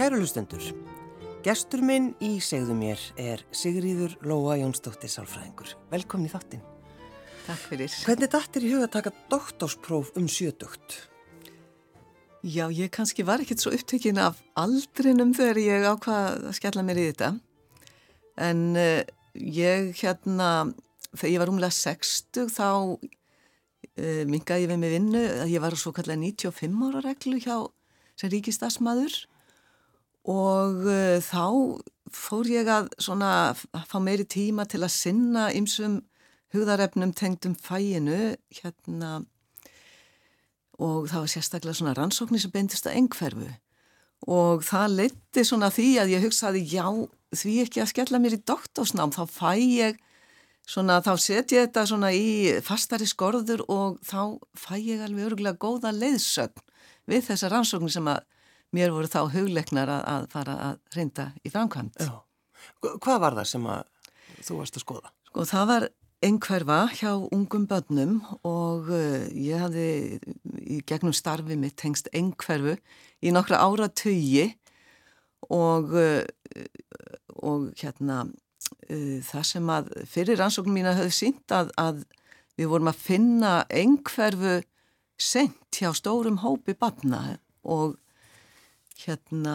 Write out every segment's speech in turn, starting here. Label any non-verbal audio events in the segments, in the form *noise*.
Kæru lustendur, gestur minn í segðu mér er Sigríður Lóa Jónsdóttir Sálfræðingur. Velkomin í þáttinn. Takk fyrir. Hvernig dættir í huga að taka doktorspróf um sjötugt? Já, ég kannski var ekkert svo upptökin af aldrinum þegar ég ákvaði að skella mér í þetta. En uh, ég hérna, þegar ég var umlega 60 þá uh, mingaði ég við mig vinnu að ég var svo kallega 95 ára reglu hjá sem ríkistasmaður og uh, þá fór ég að svona að fá meiri tíma til að sinna ymsum hugðarefnum tengdum fæinu hérna og það var sérstaklega svona rannsóknir sem beindist að engferfu og það leytti svona því að ég hugsaði já því ekki að skella mér í doktorsnám þá fæ ég svona þá set ég þetta svona í fastari skorður og þá fæ ég alveg örgulega góða leiðsögn við þessa rannsóknir sem að mér voru þá hugleiknar að, að fara að reynda í framkvæmt. Já. Hvað var það sem að þú varst að skoða? Sko það var einhverfa hjá ungum börnum og uh, ég hafði í gegnum starfi mitt tengst einhverfu í nokkra ára tögi og, uh, og hérna uh, það sem að fyrir rannsóknum mína höfðu sínt að, að við vorum að finna einhverfu sent hjá stórum hópi barna og hérna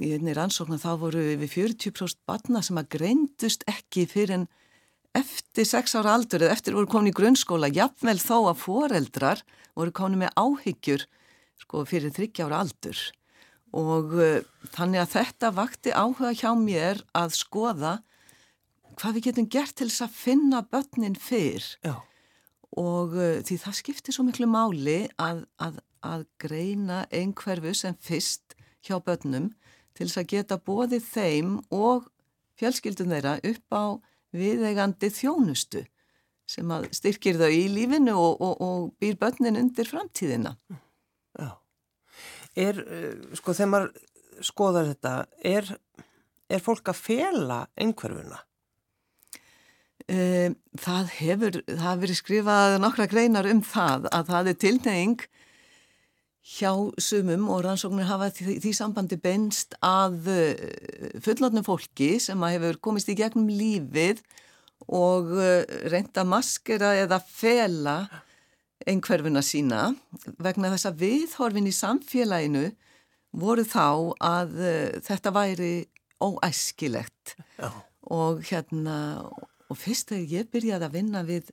í einni rannsóknu þá voru við 40% barna sem að greindust ekki fyrir en eftir 6 ára aldur eða eftir voru komin í grunnskóla. Jafnvel þó að foreldrar voru komin með áhyggjur sko, fyrir 30 ára aldur. Og uh, þannig að þetta vakti áhuga hjá mér að skoða hvað við getum gert til þess að finna börnin fyrr. Já. og uh, því það skiptir svo miklu máli að, að, að greina einhverfu sem fyrst hjá börnum til þess að geta bóðið þeim og fjölskyldun þeirra upp á viðeigandi þjónustu sem að styrkir þau í lífinu og, og, og býr börnin undir framtíðina. Já. Er, sko, þegar maður skoðar þetta, er, er fólk að fela einhverfuna? Það hefur, það hefur skrifað nokkra greinar um það að það er tilneying hjá sumum og rannsóknir hafa því, því sambandi benst að eh, fullotnum fólki sem að hefur komist í gegnum lífið og eh, reynda maskera eða fela einhverfuna sína vegna þess að viðhorfin í samfélaginu voru þá að uh, þetta væri óæskilegt Já. og hérna og fyrst þegar ég byrjaði að vinna við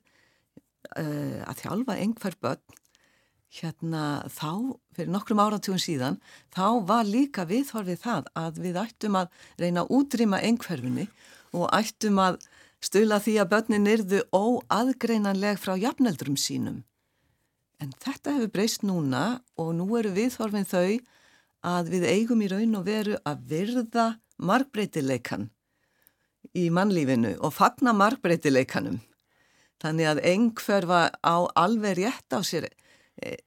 uh, að þjálfa einhver börn hérna þá, fyrir nokkrum áratugum síðan, þá var líka viðhorfið það að við ættum að reyna að útrýma einhverfunni og ættum að stula því að börnin yrðu óaðgreinanleg frá jafneldrum sínum. En þetta hefur breyst núna og nú eru viðhorfin þau að við eigum í raun og veru að virða markbreytileikan í mannlífinu og fagna markbreytileikanum. Þannig að einhverfa á alveg rétt á sér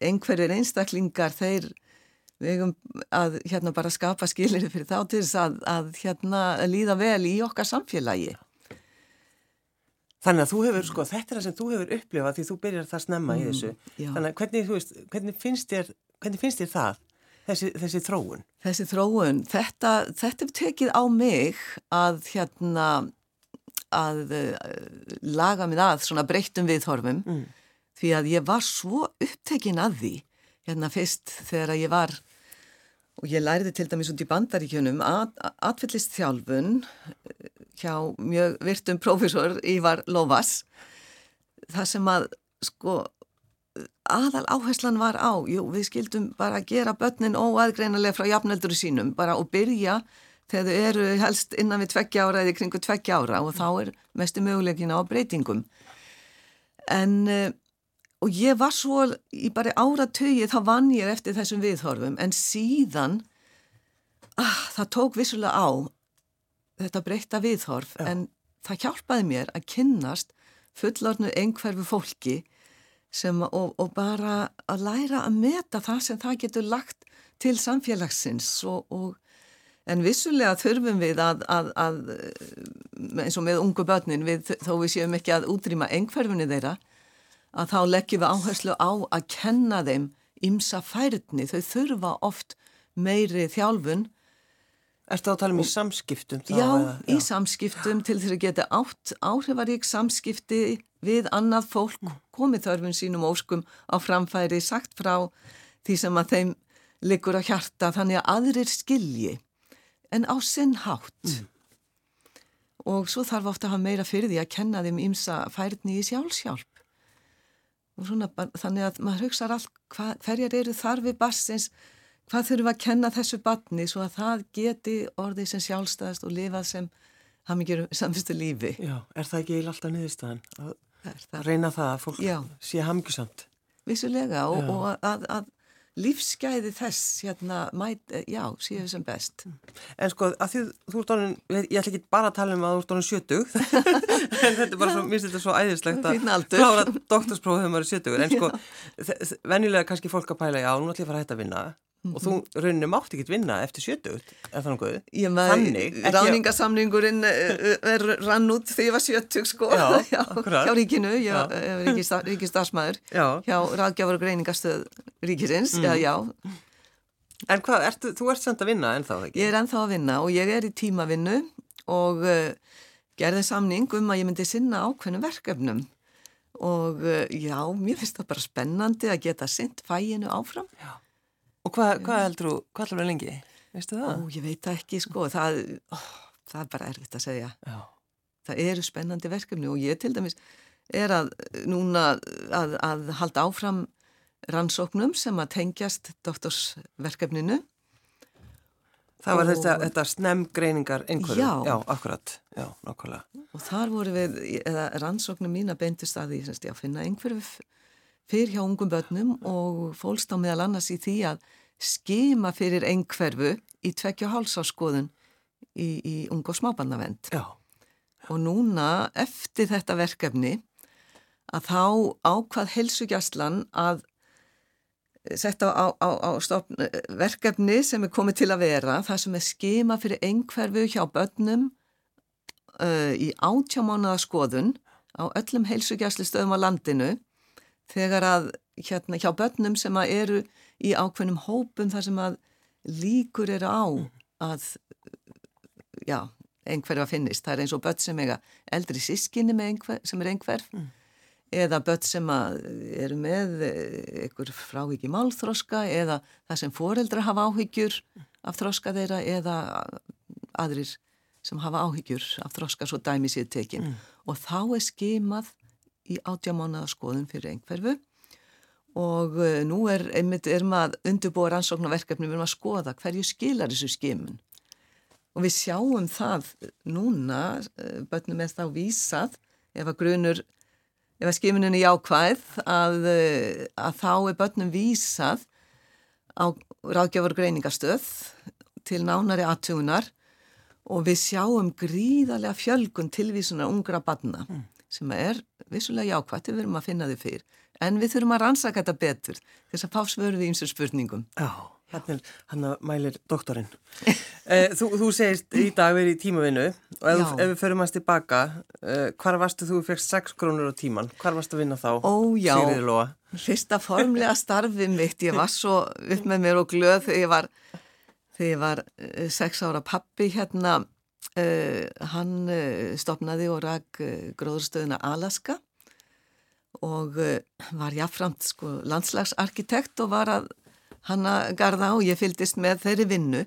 einhverjir einstaklingar þeir vegum að hérna bara skapa skilir fyrir þá til þess að, að hérna líða vel í okkar samfélagi. Þannig að þú hefur, sko, þetta er það sem þú hefur upplifað því þú byrjar það snemma mm, í þessu. Já. Þannig að hvernig, veist, hvernig finnst þér, hvernig finnst þér það, þessi, þessi þróun? Þessi þróun, þetta, þetta er tekið á mig að hérna, að uh, laga mig að svona breyttum viðhorfum. Mm því að ég var svo upptekin að því hérna fyrst þegar ég var og ég læriði til dæmis út í bandaríkjunum að atfyllist þjálfun eh, hjá mjög virtum prófessor Ívar Lovas það sem að sko aðal áherslan var á, jú við skildum bara að gera börnin óaðgreinalega frá jafneldur sínum bara og byrja þegar þau eru helst innan við tveggja ára eða kringu tveggja ára og þá er mestu mögulegina á breytingum. En uh, og ég var svo í bara áratögi þá vann ég eftir þessum viðhorfum. En síðan ah, það tók vissulega á þetta breyta viðhorf. Já. en það hjálpaði mér að kynnast fullornu einhverfu fólki sem, og, og bara að læra að meta það sem það getur lagt til samfélagsins. Og, og En vissulega þurfum við að, að, að eins og með ungu börnin, við, þó við séum ekki að útrýma einhverfunni þeirra, að þá leggjum við áherslu á að kenna þeim ymsa færni. Þau þurfa oft meiri þjálfun Erstu að tala um í samskiptum? Já, já, í samskiptum til að geta átt áhrifarík samskipti við annað fólk, mm. komið þörfum sínum óskum á framfæri, sagt frá því sem að þeim liggur á hjarta, þannig að aðrir skilji en á sinn hátt. Mm. Og svo þarf ofta að hafa meira fyrir því að kenna þeim ímsa færni í sjálfsjálf. Svona, þannig að maður hugsaður allt, hva, hverjar eru þarfi bassins, hvað þurfum að kenna þessu batni svo að það geti orðið sem sjálfstæðast og lifað sem hafmyggjur *laughs* samfyrstu lífi. Já, er það ekki alltaf niðurstaðan að, að reyna það að fólk Já. sé hafmyggjusamt? Vissulega og, og að, að lífsgæði þess hérna mæt, já, séu sem best. En sko, að því þú ert orðin, ég ætla ekki bara að tala um að þú ert orðin sjötug, *laughs* en þetta er bara svo, mér finnst þetta svo æðislegt að klára doktorsprófið þegar maður er sjötugur, en sko, *laughs* venjulega kannski fólk að pæla, já, nú ætla ég að fara að hætta að vinna Mm -hmm. og þú rauninu mátt ekki vinna eftir 70 er það náttúrulega? Þannig Ráningasamningurinn eh, er rann út þegar ég var 70 sko. Já, *laughs* já, hjá ríkinu, ég var ríkisdagsmaður hjá Ráðgjafar og greiningastöð ríkisins, mm. já, já En hvað, ertu, þú ert samt að vinna ennþá ekki? Ég er ennþá að vinna og ég er í tímavinnu og uh, gerði samning um að ég myndi sinna ákveðnum verkefnum. Og uh, já, mér finnst það bara spennandi að geta sint fæinu áfram. Já Og hvað, hvað heldur þú, hvað heldur þú lengi? Veistu það? Ó, ég veit ekki sko, það, ó, það er bara erfitt að segja. Já. Það eru spennandi verkefni og ég til dæmis er að núna að, að halda áfram rannsóknum sem að tengjast doktorsverkefninu. Það var og, þetta, þetta snemgreiningar einhverju? Já. Já, akkurat. Já, nákvæmlega. Og þar voru við, eða rannsóknum mín að beintust að því að finna einhverju fyrir hjá ungum börnum og fólst á meðal annars í því að skima fyrir einhverfu í tvekkja hálsáskoðun í, í ung og smábarnavend. Já. Og núna eftir þetta verkefni að þá ákvað helsugjastlan að setja á, á, á stofn, verkefni sem er komið til að vera, það sem er skima fyrir einhverfu hjá börnum uh, í átjámánaða skoðun á öllum heilsugjastlistöðum á landinu þegar að hérna hjá börnum sem að eru í ákveðnum hópum þar sem að líkur eru á að já, einhverju að finnist. Það er eins og börn sem eiga eldri sískinni einhver, sem er einhverf mm. eða börn sem eru með einhver fráviki málþroska eða það sem foreldra hafa áhyggjur af þroska þeirra eða aðrir sem hafa áhyggjur af þroska svo dæmi sér tekin mm. og þá er skimað í átjámánaða skoðun fyrir einhverfu. Og uh, nú er einmitt er maður undirbúa rannsóknarverkefni við erum að skoða hverju skilar þessu skimun. Og við sjáum það núna, uh, bönnum er þá vísað ef að grunur ef að skimunin er jákvæð að, uh, að þá er bönnum vísað á ráðgjafur greiningastöð til nánari aðtugunar og við sjáum gríðarlega fjölgun tilvísunar ungra banna mm sem er vissulega jákvæmt, við verum að finna þau fyrr en við þurfum að rannsaka þetta betur þess að fá svöru við eins og spurningum. Já, hann mælir doktorinn. *laughs* Eh, þú, þú segist í dag verið í tímavinnu og ef, ef við förum að tilbaka eh, hvar varstu þú fegst 6 krónur á tíman hvar varstu að vinna þá? Ó já, fyrsta formlega starfið mitt ég var svo upp með mér og glöð þegar ég var, þegar ég var 6 eh, ára pappi hérna Uh, hann uh, stopnaði og rak uh, gróðurstöðuna Alaska og var jáfnframt sko, landslagsarkitekt og var að hanna garda og ég fyldist með þeirri vinnu.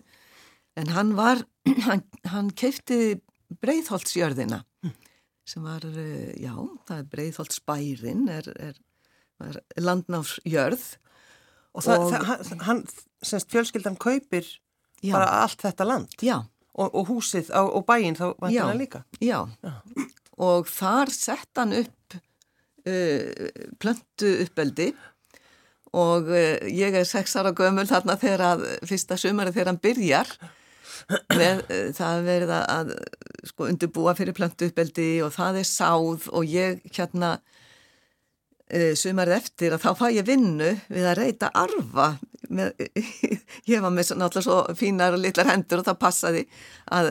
En hann var, *clears throat* hann, hann keipti breyðholtsjörðina sem var, já, það er breyðholtsbærin er, er, er landnáfsjörð og, það, og það, hann, semst fjölskyldan kaupir já, bara allt þetta land? Já Og, og húsið á, og bæinn þá var það líka? Já, já, og þar sett hann upp uh, plöntu uppeldi. Og uh, ég er sex ára gömul þarna þegar að fyrsta sumari þegar hann byrjar. Með uh, það verið að sko undirbúa fyrir plöntu uppeldi og það er sáð. Og ég hérna uh, sumarið eftir að þá fá ég vinnu við að reyta arfa með, *laughs* ég var með náttúrulega svo fínar og litlar hendur og það passaði að,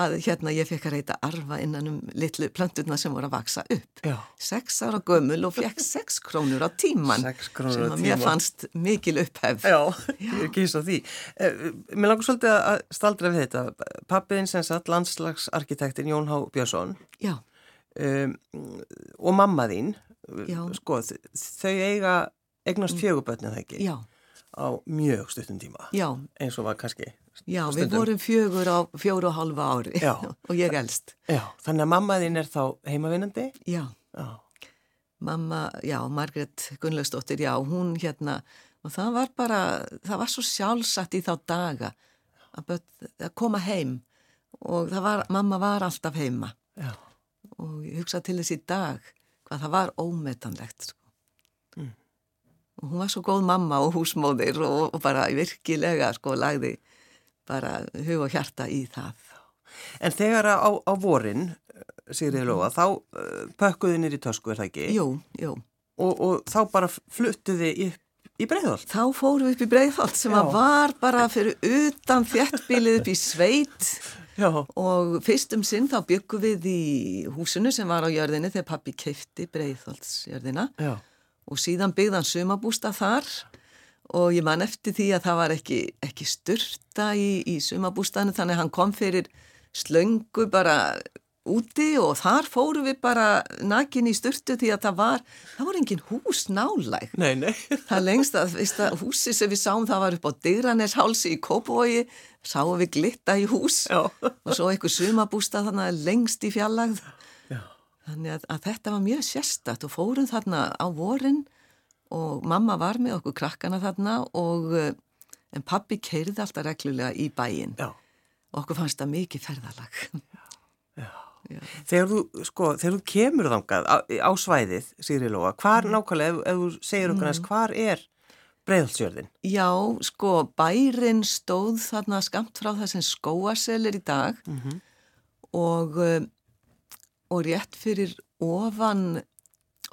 að hérna ég fekk að reyta arfa innan um litlu plönturna sem voru að vaksa upp. Já. Sex ára gömul og fekk *laughs* sex krónur á tíman sem að mér fannst mikil upphefð. Já, Já. ég er ekki svo því. Eh, mér langar svolítið að staldra við þetta. Pappiðin sem satt landslagsarkitektin Jón Há Björnsson um, og mammaðinn, sko, þau eiga eignast mm. fjögubötnið ekki? Já á mjög stuttum tíma Já. eins og var kannski Já, stundum. við vorum fjögur á fjóru og halva ári *laughs* og ég elst Já, þannig að mammaðinn er þá heimavinnandi? Já. já Mamma, já, Margret Gunnlaugsdóttir, já, hún hérna og það var bara, það var svo sjálfsagt í þá daga að, að koma heim og var, mamma var alltaf heima já. og ég hugsa til þessi dag hvað það var ómetanlegt sko hún var svo góð mamma og húsmóðir og, og bara virkilega sko lagði bara hug og hjarta í það. En þegar á, á vorin, Sigriði Lóa, þá uh, pökkuði nýri tösku, er það ekki? Jú, jú. Og, og þá bara fluttuði upp í Breiðholt? Þá fóru upp í Breiðholt sem var bara fyrir utan þjertbílið upp í sveit *laughs* Já. og fyrstum sinn þá byggum við í húsinu sem var á jörðinu þegar pappi keifti Breiðholtsjörðina. Já og síðan byggðan sumabústa þar og ég man eftir því að það var ekki, ekki styrta í, í sumabústanu þannig að hann kom fyrir slöngu bara úti og þar fóru við bara nakin í styrtu því að það var, það var engin hús nálæg. Nei, nei. *laughs* Það lengst að, að húsi sem við sáum það var upp á Digraneshálsi í Kópavogi, sáum við glitta í hús Já. og svo einhver sumabústa þannig lengst í fjallagð Þannig að, að þetta var mjög sérstatt og fórum þarna á vorin og mamma var með okkur krakkana þarna og eh, en pappi keirði alltaf reglulega í bæin Já. okkur fannst það mikið ferðalag. Já. Já. Þegar þú, sko, þegar þú kemur þangað á, á svæðið, Sigri Lóa, hvar mm. nákvæmlega, ef, ef þú segir okkur næst, mm. hvar er breiðhalsjörðin? Já, sko, bærin stóð þarna skamt frá þessum skóaselir í dag mm -hmm. og um, og rétt fyrir ofan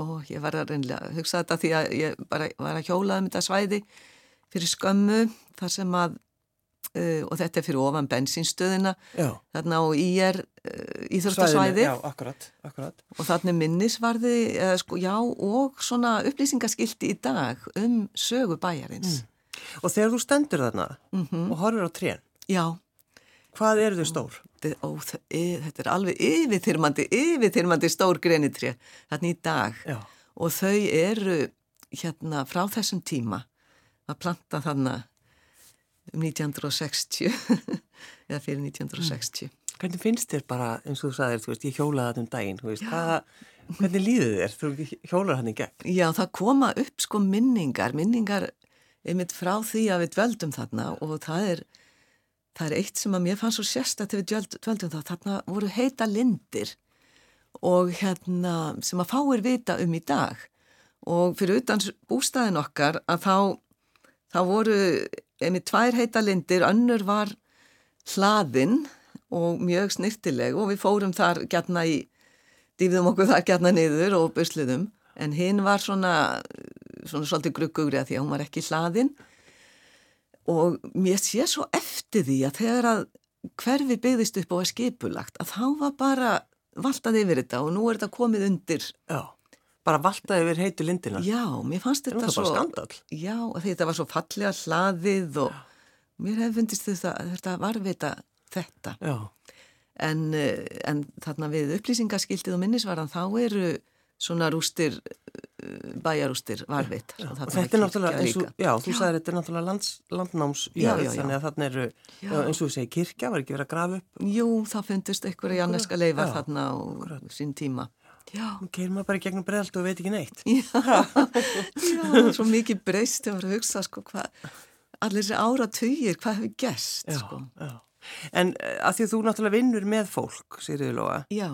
og ég var að reynlega hugsa þetta því að ég bara var að hjólaða um þetta svæði fyrir skömmu þar sem að uh, og þetta er fyrir ofan bensinstöðina þarna á ír uh, íþróttasvæði og þarna minnisvarði uh, sko, já og svona upplýsingaskildi í dag um sögu bæjarins mm. og þegar þú stendur þarna mm -hmm. og horfur á trén já Hvað eru þau stór? Ó, þetta er alveg yfirþyrmandi, yfirþyrmandi stór grenitré hérna í dag Já. og þau eru hérna frá þessum tíma að planta þarna um 1960 *laughs* eða fyrir 1960. Mm. Hvernig finnst þér bara, eins og þú sagðir, þú veist, ég hjólaði þetta um daginn, þú veist, hvaða, hvernig líður þér þú hjólar hann í gegn? Já, það koma upp sko minningar, minningar einmitt frá því að við dveldum þarna og það er það er eitt sem að mér fannst svo sérstætt þegar við dveldum það, þarna voru heita lindir og hérna sem að fáir vita um í dag. Og fyrir utan bústæðin okkar að þá, þá voru einmitt tvær heita lindir, önnur var hlaðinn og mjög snirtileg og við fórum þar gætna í, dýfðum okkur þar gætna niður og börsliðum en hinn var svona, svona svolítið gruggugri að því að hún var ekki hlaðinn og mér sé svo eftir því að þegar að hverfi byggðist upp og var skipulagt að þá var bara valtað yfir þetta og nú er þetta komið undir. Já, bara valtað yfir heitu lindina. Já, mér fannst þetta svo Já, þetta var svo fallega hlaðið og Já. mér hefði fundist þetta, þetta varvita þetta. En, eh, en þarna við upplýsingaskildið og minnisvaran þá eru svona rústir bæjarústir varvit já, og þetta er náttúrulega eins og, já, þú sagði þetta er náttúrulega lands, landnámsjörð þannig að þarna eru, já, eins og þú segi kirkja, var ekki verið að grafa upp? Jú, það fundist einhverja janneska leifar þarna á sín tíma. Já. Keir maður bara í gegnum bregðalt og veit ekki neitt. Já, *laughs* já svo mikið breyst þegar maður hugsa sko hvað allir þessi ára töyir, hvað hefur gæst sko. En eh, að því að þú náttúrulega vinnur með fólk, Já.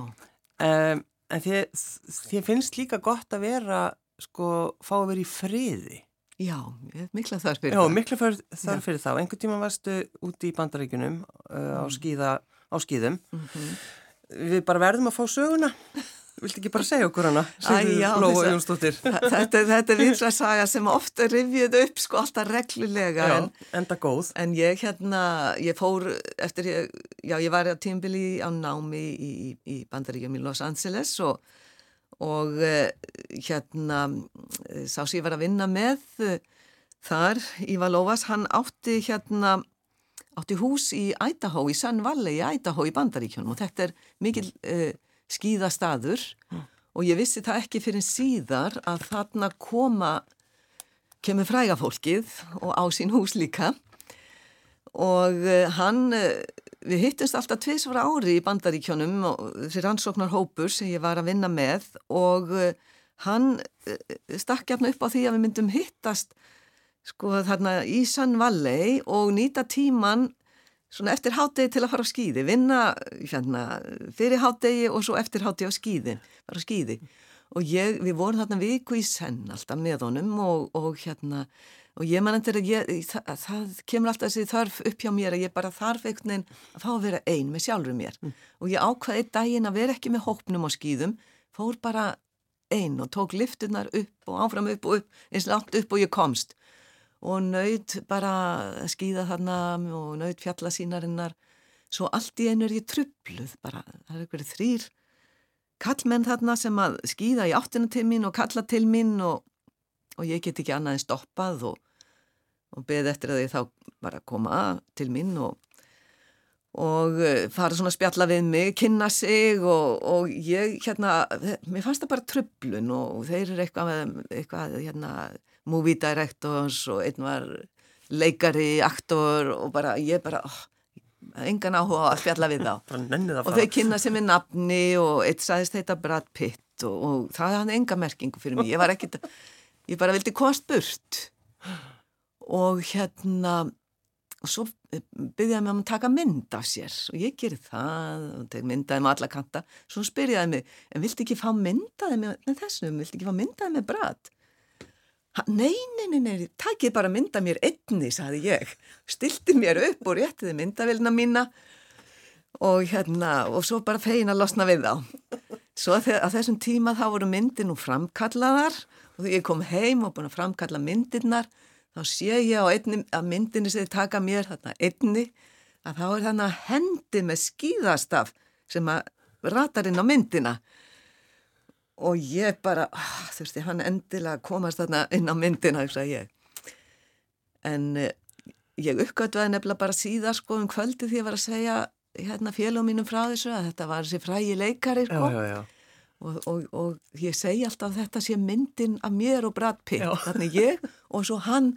Um, En þið finnst líka gott að vera, sko, fá að vera í friði. Já, mikla þarf fyrir Já, það. Mikla þarf fyrir þá. Engur tíma varstu úti í bandaríkunum uh, á, mm. skíða, á skíðum. Mm -hmm. Við bara verðum að fá söguna. Vilti ekki bara segja okkur hana? Jónsdóttir. *laughs* Þetta, þetta er vinslega saga sem ofta rivjuð upp sko alltaf reglulega. Já, en, enda góð. En ég hérna, ég fór eftir, ég, já ég var á tímbili á námi í, í, í bandaríkjum í Los Angeles og, og eh, hérna sá sem ég var að vinna með þar, Ívar Lófas, hann átti hérna átti hús í Idaho, í Sun Valley í Idaho í bandaríkjunum og þetta er mikil uh, skýðastaður mm. og ég vissi það ekki fyrir síðar að þarna koma kemur fræga fólkið og á sín hús líka og uh, hann uh, við hittumst alltaf tviðsvara ári í bandaríkjunum og þessi rannsóknar hópur sem ég var að vinna með og hann stakk jafn upp á því að við myndum hittast sko þarna í Sun Valley og nýta tíman svona eftir hátegi til að fara á skýði, vinna hérna, fyrir hátegi og svo eftir hátegi á skýði, fara á skýði og ég, við vorum þarna viku í senn alltaf með honum og, og hérna og ég man endur að ég, það, það kemur alltaf þessi þarf upp hjá mér að ég bara þarf einhvern veginn að fá að vera ein með sjálfur mér. Mm. og ég ákvaði einn daginn að vera ekki með hópnum á skýðum, fór bara ein og tók liftunar upp og áfram upp og upp, eins langt upp og ég komst og nöyð bara að skýða þarna og nöyð fjallasínarinnar svo allt í einu er ég trubluð bara, það er eitthvað þrýr kallmenn þarna sem að skýða í áttinu til mín og kalla til mín og, og ég get ekki annað en stoppað og, og beð eftir að ég þá bara koma til mín og, og eh, fara svona að spjalla við mig, kynna sig og ég hérna, mér fannst það bara trublun og þeir eru eitthvað, eitthvað hérna movie directors og einn var leikari, aktor og bara ég bara oh, engan áhuga að fjalla við þá. *laughs* Og þau kynna sem er nafni og eitt sæðist heita Brad Pitt og, og það hafði enga merkingu fyrir mig. Ég var ekkit, *laughs* ég bara vildi komast burt. Og hérna og svo byrjaði mig um að taka mynd af sér og ég gerði það og myndaði með alla kanta. Svo spyrjaði mig, en vilti ekki fá myndaði með þessum, vilti ekki fá myndaði með Brad Nei, nei, nei, nei, takkið bara mynda mér einni, saði ég. Stilti mér upp og réttiði myndavilna mína og hérna, og svo bara fegin að losna við þá. Svo að, þessum tíma þá voru myndin nú framkallaðar og þegar ég kom heim og búin að framkalla myndirnar, þá sé ég á einni, að myndinni þið taka mér, þarna einni, að þá er þarna hendi með skýðastaf sem að ratar inn á myndina og ég bara, ah, þurfti hann endilega að komast þarna inn á myndina, þess að ég. En eh, ég uppgötvaði nefnilega bara síðar sko um kvöldi því að ég var að segja hérna félagum mínum frá þessu að þetta var þessi frægi leikari sko. Já, já, já. Og, og, og ég segi alltaf þetta sé myndin af mér og Brad Pitt, þannig ég og svo hann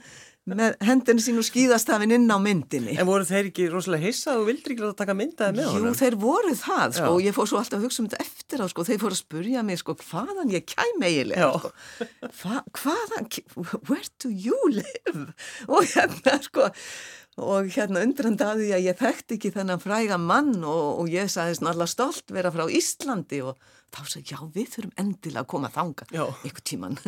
með hendinu sín og skýðastafin inn á myndinni. En voru þeir ekki rosalega hissað og vildur ekki láta taka myndaði með honum? Jú, þeir voru það, sko, og ég fór svo alltaf að hugsa um þetta eftir á, sko, þeir fóru að spurja mig, sko, hvaðan ég kæm eiginlega, sko, Hva, hvaðan, where do you live? *laughs* Og hérna, sko, og hérna undrandi að því að ég þekkt ekki þennan fræga mann og, og ég sagðist náttúrulega stolt vera frá Íslandi og þá sagði já við þurfum endilega að koma þanga ykkur tíman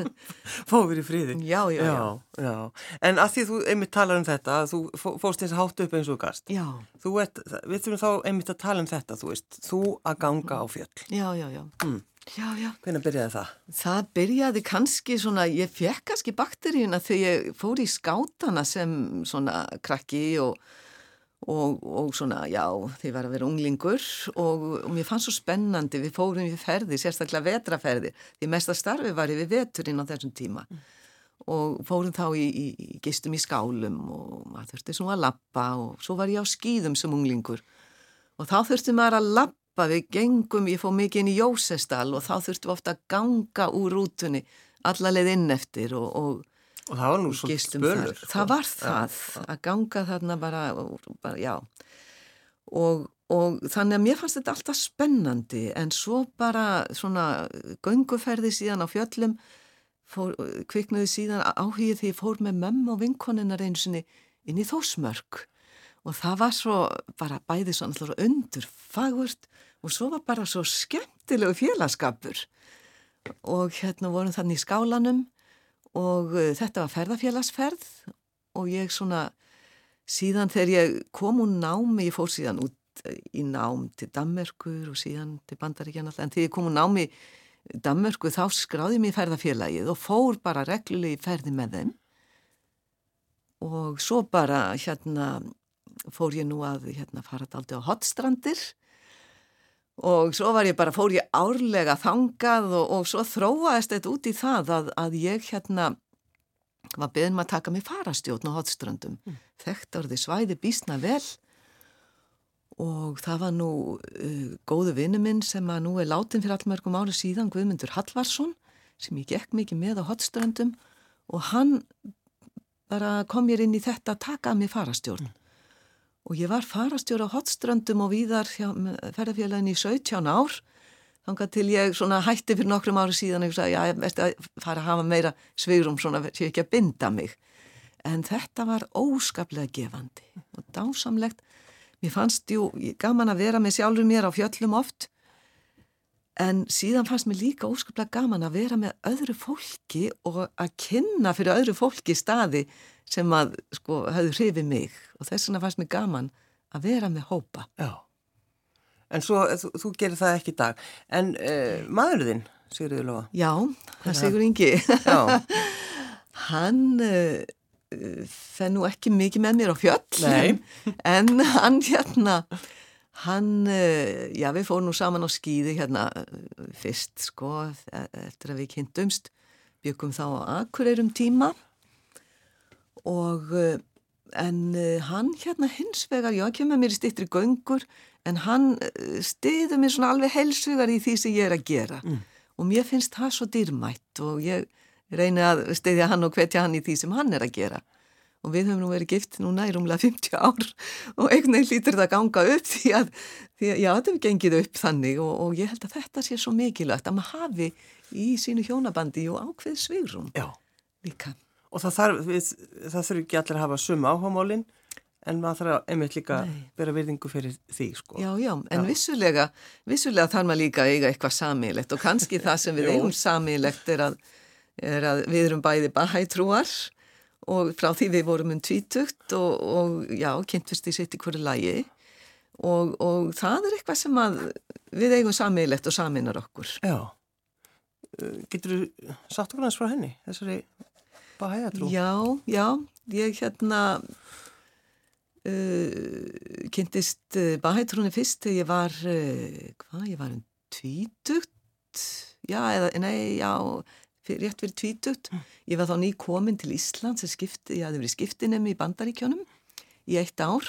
við í fríðin já, já, já, já En að því þú einmitt talar um þetta þú fóst eins að hátta upp eins og gast. Ert, Við þurfum þá einmitt að tala um þetta þú veist, þú að ganga á fjöll. Já, já, já. Mm. Já, já. Hvernig byrjaði það? Það byrjaði kannski svona, ég fekk kannski bakteríuna þegar ég fór í skátana sem svona krakki og og, og svona, já, þið var að vera unglingur og, og mér fannst svo spennandi, við fórum í ferði, sérstaklega vetraferði, því mesta starfi var við veturinn á þessum tíma mm. og fórum þá í, í, í gistum í skálum og maður þurfti svona að lappa og svo var ég á skýðum sem unglingur og þá þurfti maður að lappa, við gengum, ég fóð mikið inn í Jósestal og þá þurftum við ofta að ganga úr rútunni allarleið inn eftir og, og Og það var nú svolítið spölur. Það, það var það, ja, að ganga þarna bara, bara já. Og, og þannig að mér fannst þetta alltaf spennandi en svo bara svona gönguferði síðan á fjöllum, fór, kviknuði síðan áhugið því ég fór með mömm og vinkoninnar eins og inn í þósmörk. Og það var svo bara bæði svona undur fagvört og svo var bara svo skemmtilegu félagskapur. Og hérna vorum þannig í skálanum og uh, þetta var ferðarfélagsferð og ég svona síðan þegar ég kom úr námi, ég fór síðan út uh, í nám til Dammerkur og síðan til Bandaríkjan alltaf en þegar ég kom úr námi Danmörku þá skráði mér ferðafélagið og fór bara reglulegi ferði með þeim og svo bara hérna fór ég nú að hérna fara aldrei á hotstrandir og svo var ég bara, fór ég árlega þangað og, og svo þróaðist þetta út í það að, að ég hérna var beðin maður að taka mig farastjóðn á hotstrandum mm. þekkt orði svæði bísna vel og það var nú uh, góðu vinnu minn sem að nú er látin fyrir allmörgum ári síðan Guðmundur Hallvarsson sem ég gekk mikið með á hotströndum og hann bara kom mér inn í þetta að taka mér farastjórn mm. Og ég var farastjór á hotströndum og víðar ferðarfélagin í 17 ár. Þannig til ég hætti fyrir nokkrum ári síðan og sagði að ég veist að fara að hafa meira svigurum svona sé ekki að binda mig. En þetta var óskaplega gefandi og dásamlegt. Mér fannst jú gaman að vera með sjálfur mér á fjöllum oft. En síðan fannst mér líka óskaplega gaman að vera með öðru fólki og að kynna fyrir öðru fólki staði sem að sko hafðu hrifið mig og þess vegna fannst mér gaman að vera með hópa. Já, en svo þú, þú gerir það ekki í dag. En uh, maðurðinn, Sigurður Lóa? Já, það Sigur Ingi. *laughs* Hann... Uh, það nú ekki mikið með mér á fjöll *laughs* en hann hérna hann, eh, já við fórum nú saman á skýði hérna fyrst sko eftir að við kynntumst byggum þá á Akureyrum tíma og eh, en eh, hann hérna hins vegar, já kemur mér í stittri göngur en hann stiður mér svona alveg helsvegar í því sem ég er að gera mm. og mér finnst það svo dýrmætt og ég reyni að steyðja hann og hvetja hann í því sem hann er að gera og við höfum nú verið gift núna í rúmlega 50 ár *laughs* og einhvern veginn lítur þetta að ganga upp því að, því að já, þetta hefur gengið upp þannig og, og ég held að þetta sé svo mikilvægt að maður hafi í sínu hjónabandi og ákveð svigrum líka. Og það þarf, það þurfi ekki allir að hafa suma áhámálinn en maður þarf einmitt líka að vera virðingu fyrir því sko. Já, já, en já. vissulega, vissulega þarf maður líka að eiga eitthvað samílegt og kannski það sem við *laughs* eigum samílegt er er að við erum bæði bahætrúar og frá því við vorum um tvítugt og, og já, kynntust í sitt í hverju lægi og, og það er eitthvað sem að við eigum sammeilegt og saminar okkur. Já, uh, getur þú satt okkur hans frá henni, þessari bahætrú? Já, já, ég hérna uh, kynntist uh, bahætrúni fyrst þegar ég var, uh, hvað, ég var um tvítugt, já, eða, nei, já, rétt fyrir tvítugt. Mm. Ég var þá ný komin til Ísland sem skipti, ég hafði verið skiptinemi í bandaríkjónum í eitt ár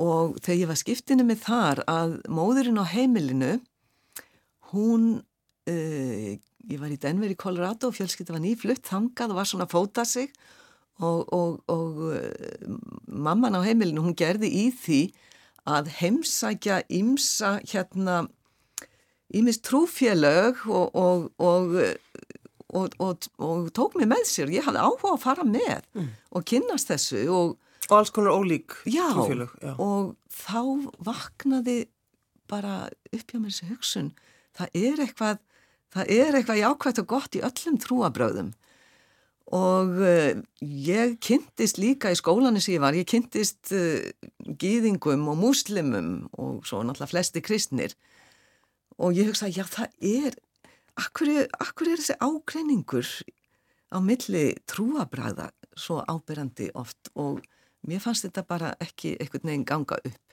og þegar ég var skiptinemi þar að móðurinn á heimilinu, hún, uh, ég var í Denver í Colorado og fjölskytta var nýflutt, þangað og var svona að fóta sig. Og, og, og uh, mamman á heimilinu, hún gerði í því að heimsækja ímsa hérna ímist trúfélög og, og, tók mig með sér. Ég hafði áhuga að fara með mm. og kynast þessu og, alls konar ólík já, já, og þá vaknaði bara upp hjá mér þessu hugsun. Það er eitthvað það er eitthvað jákvæmt og gott í öllum trúabröðum og uh, ég kynntist líka í skólanis ég var, ég kynntist uh, gýðingum og múslimum og svo náttúrulega flesti kristnir. Og ég hugsa, já það er akkur er, akkur er þessi ágreiningur á milli trúabræða svo ábyrrandi oft? Og mér fannst þetta bara ekki einhvern veginn ganga upp.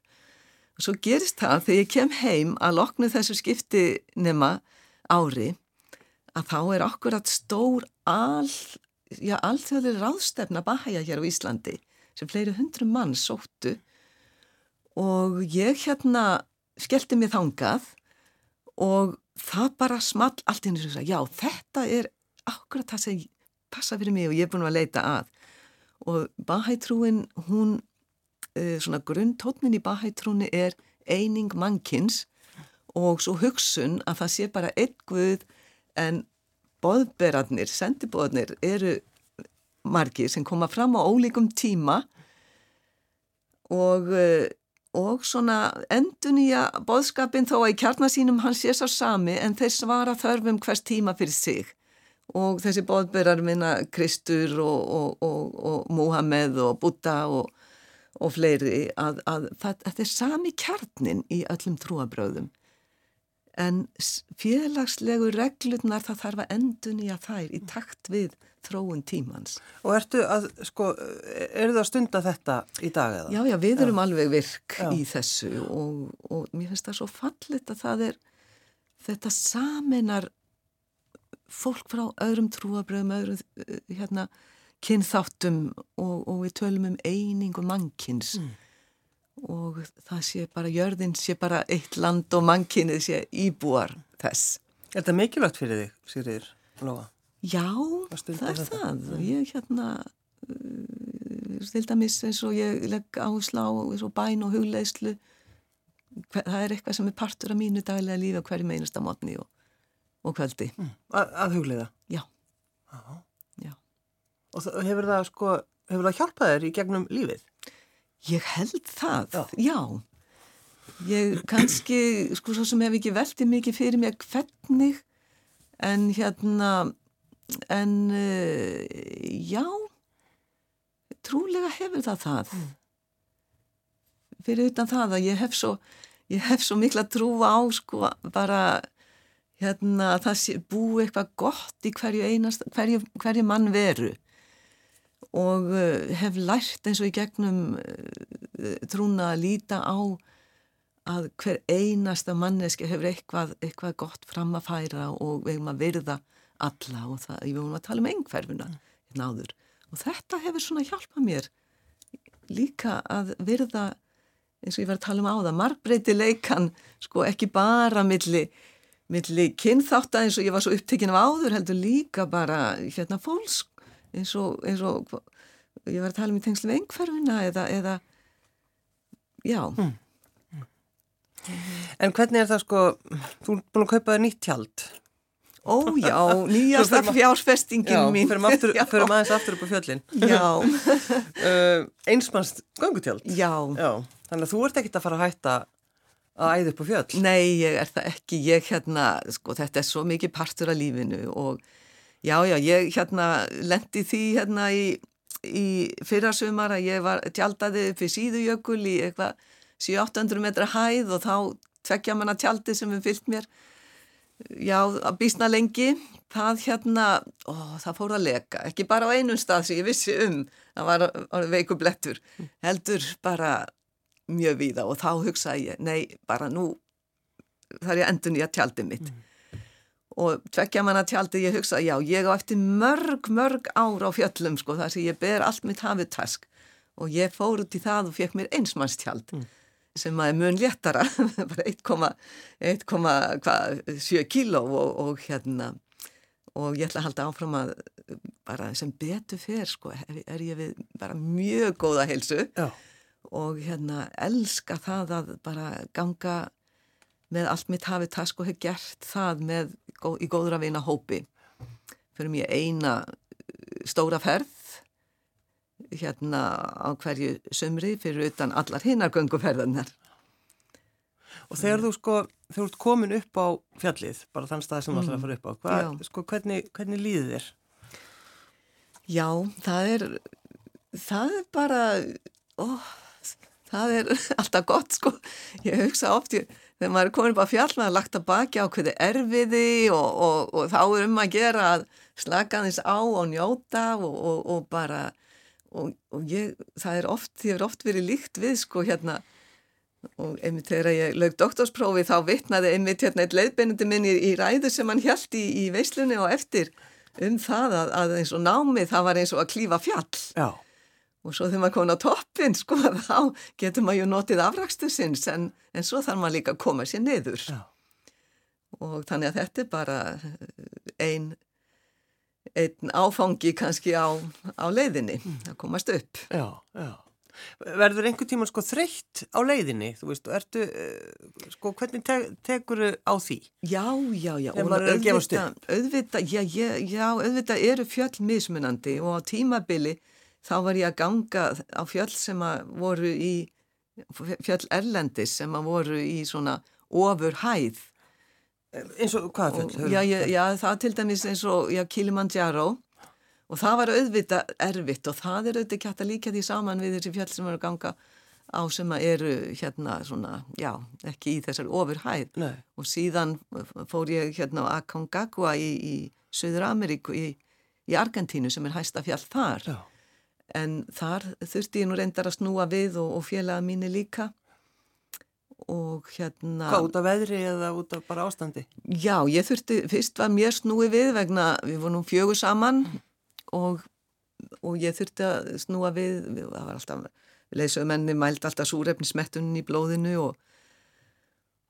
Og svo gerist það þegar ég kem heim að loknu þessu skipti nema ári að þá er akkurat stór all, já, alþjóðlega ráðstefna bahæja hér á Íslandi sem fleiri hundru mann sóttu. Og ég hérna skellti mig þangað og það bara small allt inn í þessu já þetta er akkurat það sem passa fyrir mig og ég er búin að leita að. Og Bahætrúin hún uh, svona grunntótnin í Bahætrúni er eining mannkins og svo hugsun að það sé bara einn guð en boðberarnir, sendibóðnir eru margir sem koma fram á ólíkum tíma og uh, og svona endun í að boðskapin þó að í kjarnasínum hans sé sá sami en þeir svara þörfum hvers tíma fyrir sig. Og þessi boðbyrjar minna Kristur og, og, og, Muhammed og Buddha og fleiri að, að þetta er sami kjarnin í öllum trúabröðum en félagslegu reglurnar það þarf að endun í að þær í takt við þróun tímans. Og ertu að, sko, eru það að stunda þetta í dag eða? Já, já, við erum já. alveg virk já. í þessu og, og mér finnst það svo fallit að það er þetta saminar fólk frá öðrum trúabröðum, öðrum eh, hérna, kynþáttum og, og við tölum um eining og mannkins mm. Og það sé bara, jörðin sé bara eitt land og mannkinnið sé íbúar þess. Er þetta mikilvægt fyrir þig, Sigriður Lóa? Já, það er þetta. það. Mm. Ég hérna, uh, til dæmis eins og ég legg á eins og bæn og hugleislu, það er eitthvað sem er partur af mínu daglega lífi á hverju meinasta mótni og og kvöldi. Mm. Að, að huglega? Já. Já. Og það, hefur það sko, hefur það hjálpað þér í gegnum lífið? Ég held það, já. já. Ég kannski, sko svo sem hef ekki veldið mikið fyrir mig hvernig, en hérna, en uh, já, trúlega hefur það það. Mm. Fyrir utan það að ég hef svo, ég hef svo mikla trú á sko bara hérna, það sé, bú eitthvað gott í hverju, einast, hverju, hverju mann veru og uh, hef lært eins og í gegnum uh, trúna að líta á að hver einasta manneski hefur eitthvað, eitthvað gott fram að færa og við hefum að virða alla og það, við höfum að tala um einhverfuna hérna áður. Og þetta hefur svona hjálpað mér líka að virða eins og ég var að tala um á það margbreyti leikan sko ekki bara milli milli kynþátt að eins og ég var svo upptekinn af áður heldur líka bara hérna fólks eins og, eins og ég var að tala um í tengslu með einhverfina eða, eða já mm. En hvernig er það sko þú er búin að kaupa þér nýtt tjald Ó *laughs* já, nýjasta fjársfestingin mín Förum aðeins aftur upp á fjöllin Já *laughs* uh, Einsmanns gangutjald já. já Þannig að þú ert ekkit að fara að hætta að æða upp á fjöll? Nei, ég er það ekki. Ég hérna, sko, þetta er svo mikið partur af lífinu og já, já, ég hérna lendi því hérna í, í fyrrasumar að ég var tjaldaði upp í síðujökul í eitthvað 700-800 metra hæð og þá tveggja manna tjaldi sem við fyllt mér já, að bísna lengi. Það hérna, ó, það fór að leka. Ekki bara á einum stað sem ég vissi um. Það var, var veikublettur heldur bara mjög víða og þá hugsaði ég, nei, bara nú þar ég endun ég að tjaldi mitt. Mm. Og tvekkja manna tjaldi ég hugsaði, já, ég á eftir mörg, mörg ár á fjöllum, sko, þar sem ég ber allt mitt hafið task. Og ég fór út í það og fekk mér einsmannstjald mm. sem að er mun léttara *laughs* bara 1,7 kíló og, og hérna. Og ég ætla að halda áfram að bara sem betur fer, sko, er, er ég við bara mjög góða heilsu. Já. Og hérna elska það að bara ganga með allt mitt hafið task og hef gert það með, í góðra vina hópi fyrir mér eina uh, stóra ferð hérna á hverju sömri fyrir utan allar hinnar gönguferðarnar Og þegar þú sko, þú ert komin upp á fjallið, bara þann stað sem þú mm. ætlar að fara upp á, hvað, sko, hvernig, hvernig líður þér? Já, það er, það er bara, óh, það er *laughs* alltaf gott sko ég hugsa oft, ég, þegar maður er komin upp á fjall maður er lagt að baki á hverju erfiði og, og, og þá er um að gera að slaka þess á og njóta og, og bara og ég, það er oft, ég er oft verið líkt við sko hérna. Og einmitt þegar ég lög doktorsprófi þá vittnaði einmitt hérna eitt leiðbeinandi minn í, í ræðu sem hann held í, í veislunni og eftir um það að, að eins og námið það var eins og að klífa fjall. Já og svo þegar maður komin á toppin sko *laughs* þá getur maður ju notið afrakstu sinns en, en svo þarf maður líka að koma sér niður Já. og þannig að þetta er bara einn ein áfangi kannski á, á leiðinni mm. að komast upp Já, já Verður einhver tíma sko þreytt á leiðinni, þú veist, og ertu, uh, sko, hvernig te tekur þau á því? Já, já, já, og auðvitað, auðvitað, já, já, auðvitað eru fjöll mismunandi og á tímabili þá var ég að ganga á fjöll sem að voru í, fjöll Erlendis sem að voru í svona ofur hæð. Eins og hvað fjöll? Já, já, já, það til dæmis eins og Kilimanjaro og það var auðvitað erfitt og það er auðvitað ekki hægt að líka því saman við þessi fjöll sem voru að ganga á sem að eru hérna svona, já, ekki í þessari ofurhæð Nei. og síðan fór ég hérna á Aconcagua í, í Söður Ameríku í, í Argentínu sem er hæsta fjall þar já. En þar þurfti ég nú reyndar að snúa við og, og félaga mínu líka og hérna Hvað, út af veðri eða út af bara ástandi? Já, ég þurfti, fyrst var mér snúi við vegna, við vorum fjögur saman og, og ég þurfti að snúa við, það var alltaf leysauðmenni mælt alltaf súrefnismettunni í blóðinu og,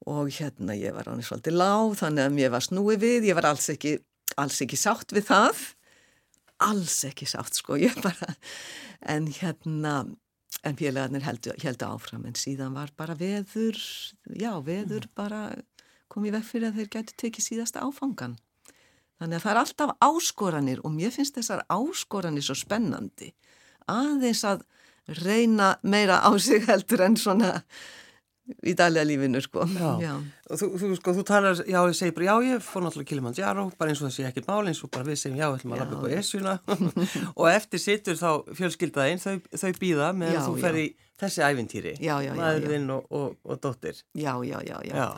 og hérna ég var ánir svolítið lág þannig að mér var snúið við, ég var alls ekki, alls ekki sátt við það, alls ekki sátt sko, ég bara, en hérna, en félagarnir heldu, heldu áfram en síðan var bara veður, já veður mm. bara komið vekk fyrir að þeir gætu tekið síðasta áfangan. Þannig að það er alltaf áskoranir og mér finnst þessar áskoranir svo spennandi aðeins að reyna meira á sig heldur en svona í daglega lífinu sko. Já, já. og þú, þú, sko, þú talar, já, ég segi bara, já, ég fór náttúrulega Kilimanjaro, bara eins og það sé ekki mál, eins og bara við segjum, já, við ætlum að lappa upp á Esuna *laughs* og eftir sittur þá fjölskyldaðinn, þau, þau býða meðan þú fer í þessi ævintýri, maðurinn og, og, og dóttir. Já, já, já, já.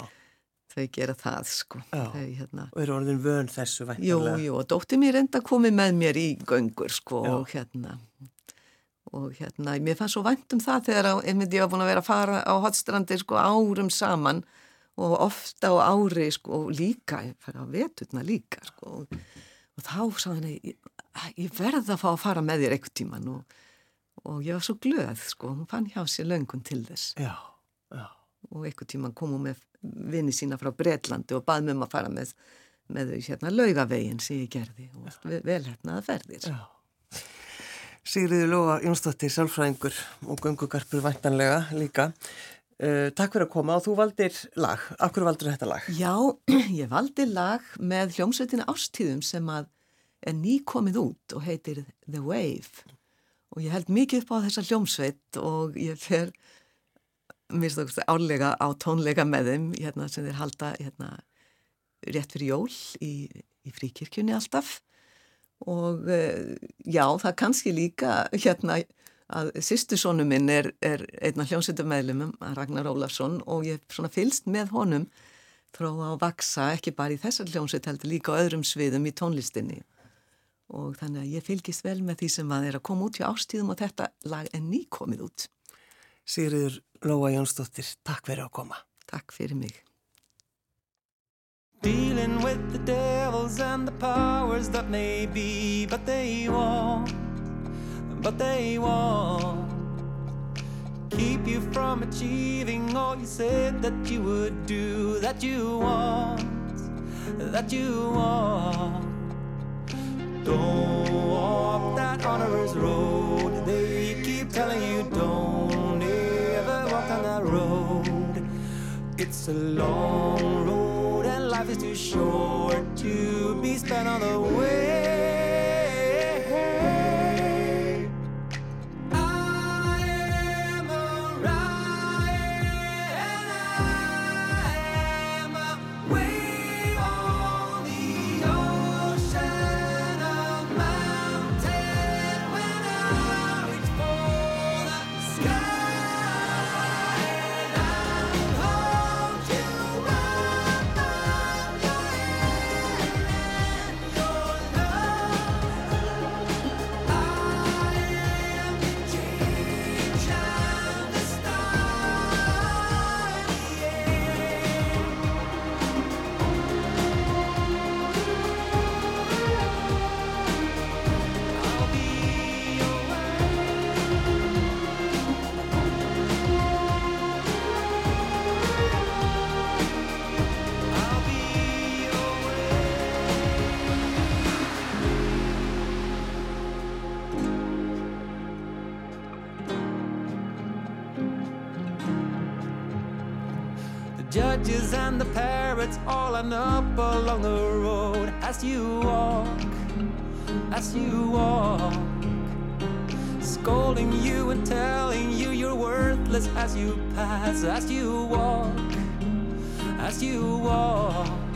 Þau gera það, sko. Þau, hérna. Og eru orðin vön þessu væntanlega. Jú, jú, og dóttir mér enda komið með mér í göngur, sko, og hérna og hérna, mér fannst svo vænt um það þegar einmitt ég var búin að vera að fara á hotstrandir sko árum saman og ofta á ári sko og líka, ég fær að vetutna líka sko og, og þá sá henni ég, ég verða að fá að fara með þér eitthvað tíman og, og ég var svo glöð sko, hún fann hjá sér löngun til þess. Já, já. og eitthvað tíman kom hún með vini sína frá Breitlandi og bað mér um að fara með með hérna laugavegin sem ég gerði og vel að ferðir. Já Sigriði Lóa Jónsdóttir, sálfræðingur og gungugarpur vantanlega líka. Uh, takk fyrir að koma og þú valdir lag. Akkur valdur þetta lag? Já, *clears throat* ég valdi lag með hljómsveitina Ástíðum sem að er nýkomið út og heitir The Wave. Og ég held mikið upp á þessa hljómsveit og ég fer, mér stókst álega á tónleika með þeim hérna, sem þeir halda hérna, rétt fyrir jól í, í fríkirkjunni alltaf og eh, já, það kannski líka hérna að sýstusónu minn er, er einna hljómsveitumæðlumum, Ragnar Ólafsson og ég svona fylst með honum frá að vaksa, ekki bara í þessar hljómsveit heldur líka á öðrum sviðum í tónlistinni. Og þannig að ég fylgist vel með því sem að er að koma út í ástíðum og þetta lag er nýkomið út. Sigriður Lóa Jónsdóttir, takk fyrir að koma. Takk fyrir mig Dealing with the devils and the powers that may be, but they won't, but they won't keep you from achieving all you said that you would do, that you want, that you want. Don't walk that honor's road. They keep telling you don't ever walk on that road. It's a long road life is too short to be spent on the way. Judges and the parrots all line up along the road as you walk, as you walk, scolding you and telling you you're worthless as you pass, as you walk, as you walk.